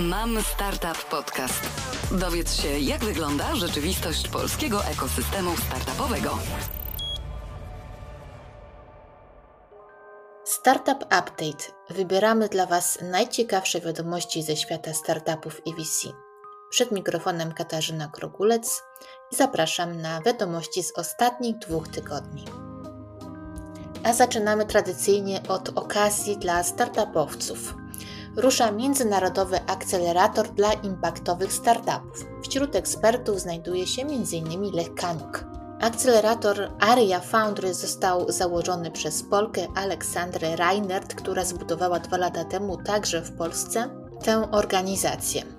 Mam Startup Podcast. Dowiedz się, jak wygląda rzeczywistość polskiego ekosystemu startupowego. Startup Update. Wybieramy dla Was najciekawsze wiadomości ze świata startupów i VC. Przed mikrofonem Katarzyna Krogulec i zapraszam na wiadomości z ostatnich dwóch tygodni. A zaczynamy tradycyjnie od okazji dla startupowców. Rusza Międzynarodowy Akcelerator dla Impaktowych Startupów. Wśród ekspertów znajduje się m.in. Lech Kaniuk. Akcelerator Aria Foundry został założony przez Polkę Aleksandrę Reinert, która zbudowała dwa lata temu także w Polsce tę organizację.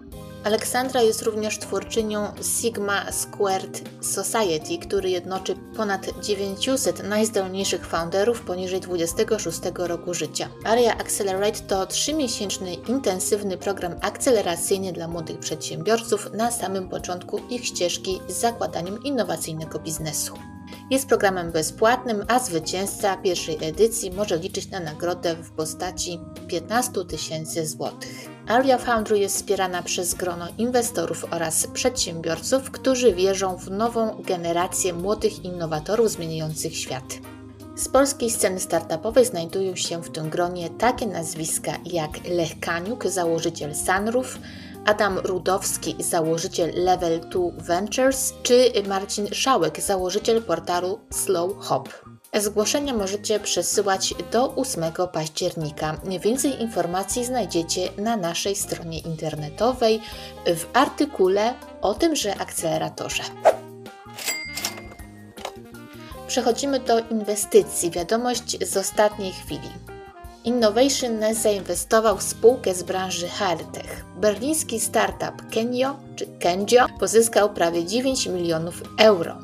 Aleksandra jest również twórczynią Sigma Squared Society, który jednoczy ponad 900 najzdolniejszych founderów poniżej 26 roku życia. Area Accelerate to trzymiesięczny intensywny program akceleracyjny dla młodych przedsiębiorców na samym początku ich ścieżki z zakładaniem innowacyjnego biznesu. Jest programem bezpłatnym, a zwycięzca pierwszej edycji może liczyć na nagrodę w postaci 15 tysięcy złotych. Aria Foundry jest wspierana przez grono inwestorów oraz przedsiębiorców, którzy wierzą w nową generację młodych innowatorów zmieniających świat. Z polskiej sceny startupowej znajdują się w tym gronie takie nazwiska jak Lech Kaniuk, założyciel Sunroof, Adam Rudowski, założyciel Level 2 Ventures, czy Marcin Szałek, założyciel portalu Slow Hop. Zgłoszenia możecie przesyłać do 8 października. Więcej informacji znajdziecie na naszej stronie internetowej w artykule o tymże akceleratorze. Przechodzimy do inwestycji. Wiadomość z ostatniej chwili. Innovation zainwestował w spółkę z branży hardtech. Berliński startup Kenio czy Kenjo pozyskał prawie 9 milionów euro.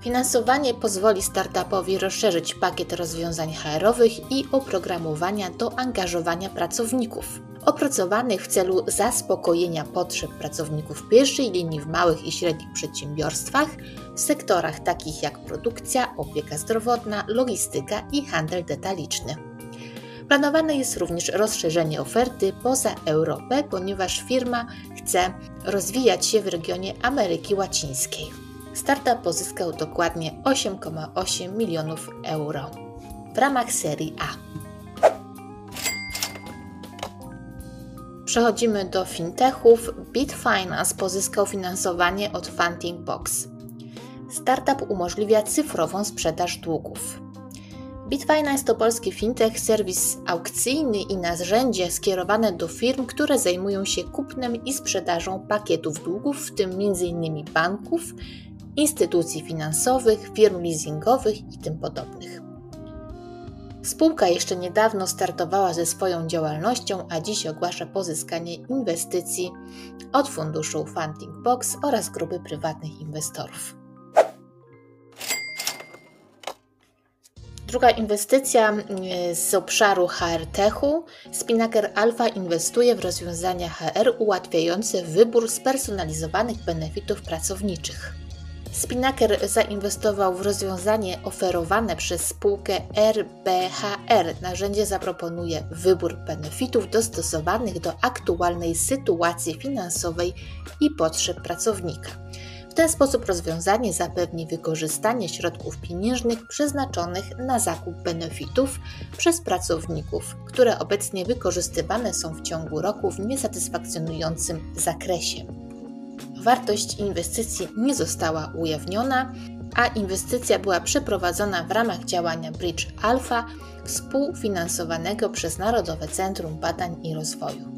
Finansowanie pozwoli startupowi rozszerzyć pakiet rozwiązań HR-owych i oprogramowania do angażowania pracowników, opracowanych w celu zaspokojenia potrzeb pracowników pierwszej linii w małych i średnich przedsiębiorstwach w sektorach takich jak produkcja, opieka zdrowotna, logistyka i handel detaliczny. Planowane jest również rozszerzenie oferty poza Europę, ponieważ firma chce rozwijać się w regionie Ameryki Łacińskiej. Startup pozyskał dokładnie 8,8 milionów euro w ramach serii A. Przechodzimy do fintechów. Bitfinance pozyskał finansowanie od Funding Box. Startup umożliwia cyfrową sprzedaż długów. Bitfinance to polski fintech, serwis aukcyjny i narzędzie skierowane do firm, które zajmują się kupnem i sprzedażą pakietów długów, w tym m.in. banków, instytucji finansowych, firm leasingowych i tym podobnych. Spółka jeszcze niedawno startowała ze swoją działalnością, a dziś ogłasza pozyskanie inwestycji od funduszu Funding Box oraz grupy prywatnych inwestorów. Druga inwestycja mm, z obszaru HR-Techu. Spinnaker Alpha inwestuje w rozwiązania HR ułatwiające wybór spersonalizowanych benefitów pracowniczych. Spinnaker zainwestował w rozwiązanie oferowane przez spółkę RBHR. Narzędzie zaproponuje wybór benefitów dostosowanych do aktualnej sytuacji finansowej i potrzeb pracownika. Ten sposób rozwiązanie zapewni wykorzystanie środków pieniężnych przeznaczonych na zakup benefitów przez pracowników, które obecnie wykorzystywane są w ciągu roku w niesatysfakcjonującym zakresie wartość inwestycji nie została ujawniona, a inwestycja była przeprowadzona w ramach działania Bridge Alpha współfinansowanego przez Narodowe Centrum Badań i Rozwoju.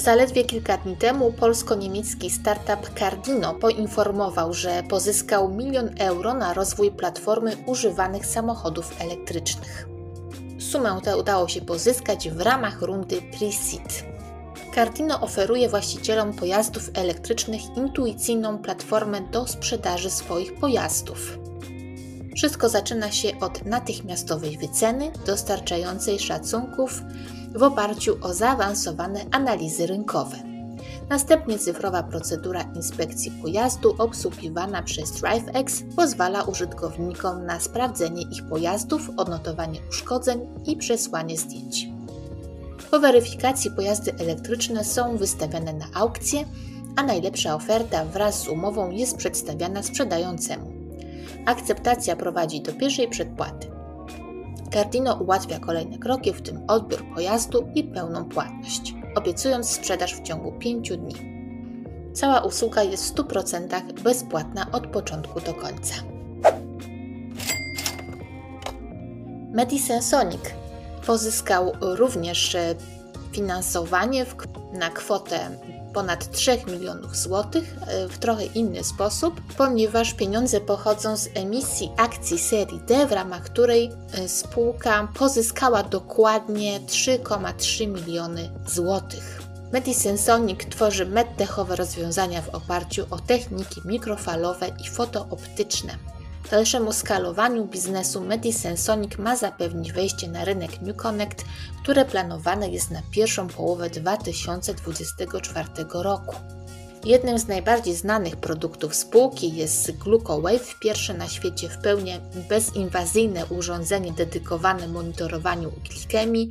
Zaledwie kilka dni temu polsko-niemiecki startup Cardino poinformował, że pozyskał milion euro na rozwój platformy używanych samochodów elektrycznych. Sumę tę udało się pozyskać w ramach rundy Pre-Seed. Cardino oferuje właścicielom pojazdów elektrycznych intuicyjną platformę do sprzedaży swoich pojazdów. Wszystko zaczyna się od natychmiastowej wyceny dostarczającej szacunków w oparciu o zaawansowane analizy rynkowe. Następnie cyfrowa procedura inspekcji pojazdu obsługiwana przez DriveX pozwala użytkownikom na sprawdzenie ich pojazdów, odnotowanie uszkodzeń i przesłanie zdjęć. Po weryfikacji pojazdy elektryczne są wystawiane na aukcję, a najlepsza oferta wraz z umową jest przedstawiana sprzedającemu. Akceptacja prowadzi do pierwszej przedpłaty. Cardino ułatwia kolejne kroki, w tym odbiór pojazdu i pełną płatność, obiecując sprzedaż w ciągu 5 dni. Cała usługa jest w 100% bezpłatna od początku do końca. Medicine Sonic pozyskał również e, finansowanie na kwotę ponad 3 milionów złotych e, w trochę inny sposób, ponieważ pieniądze pochodzą z emisji akcji serii D, w ramach której e, spółka pozyskała dokładnie 3,3 miliony złotych. Medicine Sonic tworzy medtechowe rozwiązania w oparciu o techniki mikrofalowe i fotooptyczne. Dalszemu skalowaniu biznesu Medicine Sonic ma zapewnić wejście na rynek New Connect, które planowane jest na pierwszą połowę 2024 roku. Jednym z najbardziej znanych produktów spółki jest GlucoWave, pierwsze na świecie w pełni bezinwazyjne urządzenie dedykowane monitorowaniu glikemii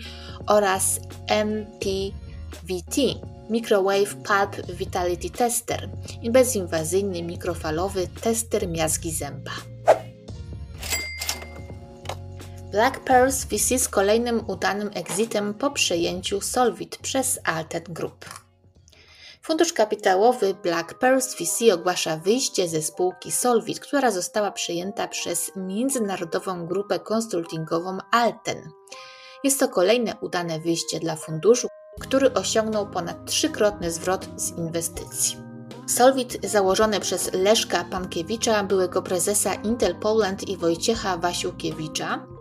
oraz MPVT, Microwave Pulp Vitality Tester i bezinwazyjny mikrofalowy tester miazgi zęba. Black Pearls VC z kolejnym udanym exitem po przejęciu Solvit przez Alted Group. Fundusz kapitałowy Black Pearls VC ogłasza wyjście ze spółki Solvit, która została przejęta przez międzynarodową grupę konsultingową Alten. Jest to kolejne udane wyjście dla funduszu, który osiągnął ponad trzykrotny zwrot z inwestycji. Solvit założony przez Leszka Pankiewicza, byłego prezesa Intel Poland i Wojciecha Wasiukiewicza,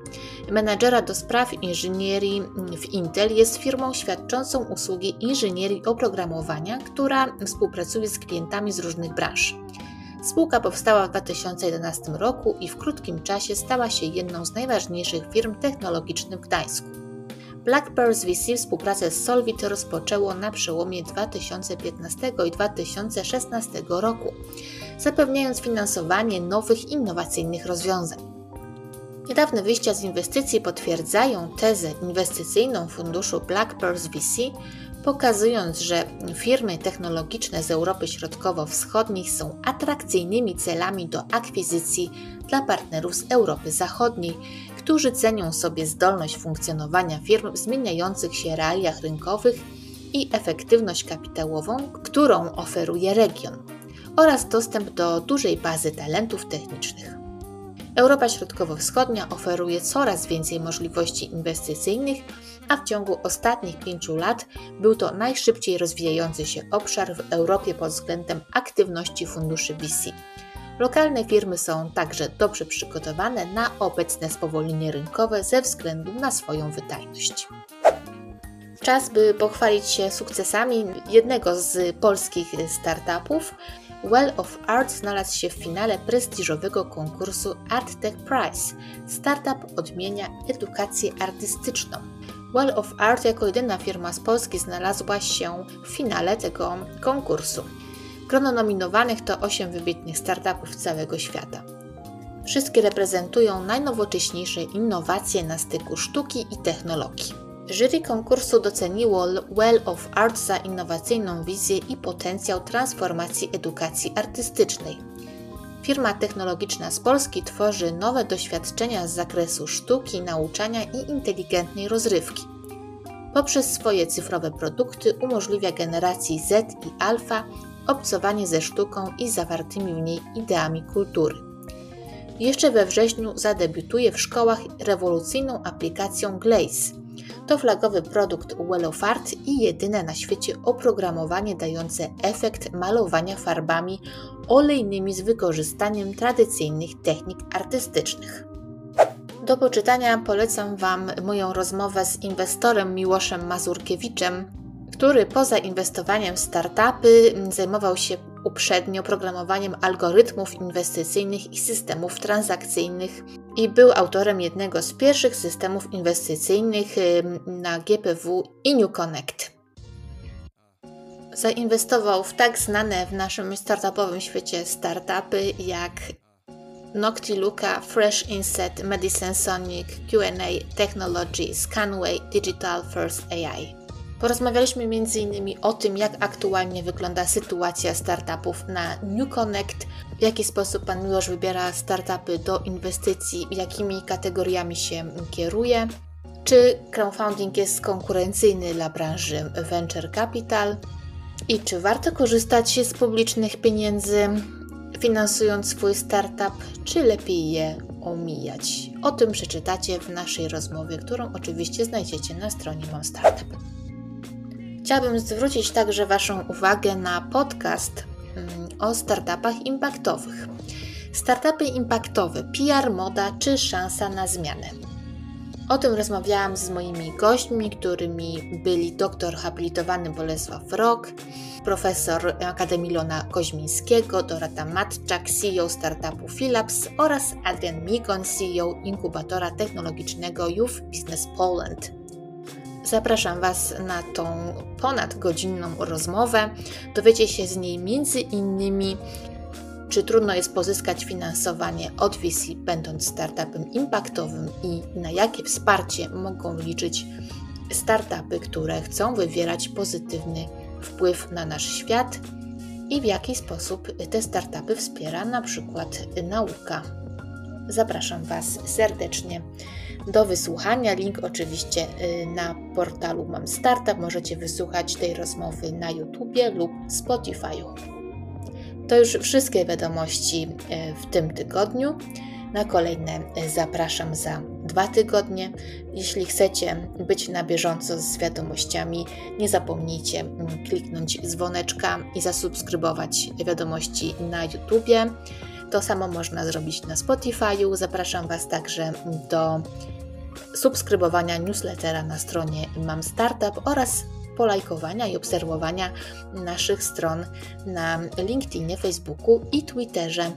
menadżera do spraw inżynierii w Intel, jest firmą świadczącą usługi inżynierii oprogramowania, która współpracuje z klientami z różnych branż. Spółka powstała w 2011 roku i w krótkim czasie stała się jedną z najważniejszych firm technologicznych w Gdańsku. Black Pearls VC współpracę z Solvit rozpoczęło na przełomie 2015 i 2016 roku, zapewniając finansowanie nowych innowacyjnych rozwiązań. Niedawne wyjścia z inwestycji potwierdzają tezę inwestycyjną funduszu Black Pearls VC, pokazując, że firmy technologiczne z Europy Środkowo-Wschodniej są atrakcyjnymi celami do akwizycji dla partnerów z Europy Zachodniej, którzy cenią sobie zdolność funkcjonowania firm w zmieniających się realiach rynkowych i efektywność kapitałową, którą oferuje region, oraz dostęp do dużej bazy talentów technicznych. Europa Środkowo-Wschodnia oferuje coraz więcej możliwości inwestycyjnych, a w ciągu ostatnich pięciu lat był to najszybciej rozwijający się obszar w Europie pod względem aktywności funduszy VC. Lokalne firmy są także dobrze przygotowane na obecne spowolnienie rynkowe ze względu na swoją wydajność. Czas, by pochwalić się sukcesami jednego z polskich startupów. Well of Art znalazł się w finale prestiżowego konkursu Art Tech Prize. Startup odmienia edukację artystyczną. Well of Art jako jedyna firma z Polski znalazła się w finale tego konkursu. Grono nominowanych to 8 wybitnych startupów z całego świata. Wszystkie reprezentują najnowocześniejsze innowacje na styku sztuki i technologii. Jury konkursu doceniło Well of Art za innowacyjną wizję i potencjał transformacji edukacji artystycznej. Firma technologiczna z Polski tworzy nowe doświadczenia z zakresu sztuki, nauczania i inteligentnej rozrywki. Poprzez swoje cyfrowe produkty umożliwia generacji Z i alfa obcowanie ze sztuką i zawartymi w niej ideami kultury. Jeszcze we wrześniu zadebiutuje w szkołach rewolucyjną aplikacją Glaze to flagowy produkt Wellofart i jedyne na świecie oprogramowanie dające efekt malowania farbami olejnymi z wykorzystaniem tradycyjnych technik artystycznych. Do poczytania polecam Wam moją rozmowę z inwestorem Miłoszem Mazurkiewiczem, który poza inwestowaniem w startupy zajmował się uprzednio programowaniem algorytmów inwestycyjnych i systemów transakcyjnych i był autorem jednego z pierwszych systemów inwestycyjnych na GPW i New Connect. Zainwestował w tak znane w naszym startupowym świecie startupy jak Noctiluca, Fresh Inset, Medicine Sonic, Q&A Technology, Scanway, Digital First AI. Porozmawialiśmy m.in. o tym, jak aktualnie wygląda sytuacja startupów na New Connect, w jaki sposób Pan Miłosz wybiera startupy do inwestycji, jakimi kategoriami się kieruje, czy crowdfunding jest konkurencyjny dla branży venture capital i czy warto korzystać z publicznych pieniędzy finansując swój startup, czy lepiej je omijać. O tym przeczytacie w naszej rozmowie, którą oczywiście znajdziecie na stronie Mam Startup. Chciałabym zwrócić także Waszą uwagę na podcast mm, o startupach impaktowych. Startupy impaktowe, PR, moda czy szansa na zmianę. O tym rozmawiałam z moimi gośćmi, którymi byli doktor habilitowany Bolesław Rok, profesor Akademii Lona Koźmińskiego, Dorota Matczak, CEO startupu Philips oraz Adrian Migon, CEO inkubatora technologicznego Youth Business Poland. Zapraszam Was na tą ponadgodzinną rozmowę. Dowiecie się z niej między innymi czy trudno jest pozyskać finansowanie od VC, będąc startupem impaktowym i na jakie wsparcie mogą liczyć startupy, które chcą wywierać pozytywny wpływ na nasz świat i w jaki sposób te startupy wspiera na przykład nauka. Zapraszam Was serdecznie do wysłuchania. Link oczywiście y, na portalu Mam Startup. Możecie wysłuchać tej rozmowy na YouTubie lub Spotify'u. To już wszystkie wiadomości e, w tym tygodniu. Na kolejne e, zapraszam za dwa tygodnie. Jeśli chcecie być na bieżąco z wiadomościami, nie zapomnijcie mm, kliknąć dzwoneczka i zasubskrybować wiadomości na YouTubie. To samo można zrobić na Spotify'u. Zapraszam Was także do subskrybowania newslettera na stronie Mam Startup oraz polajkowania i obserwowania naszych stron na LinkedInie, Facebooku i Twitterze.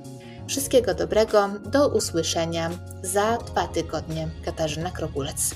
Wszystkiego dobrego, do usłyszenia za dwa tygodnie. Katarzyna Krokulec.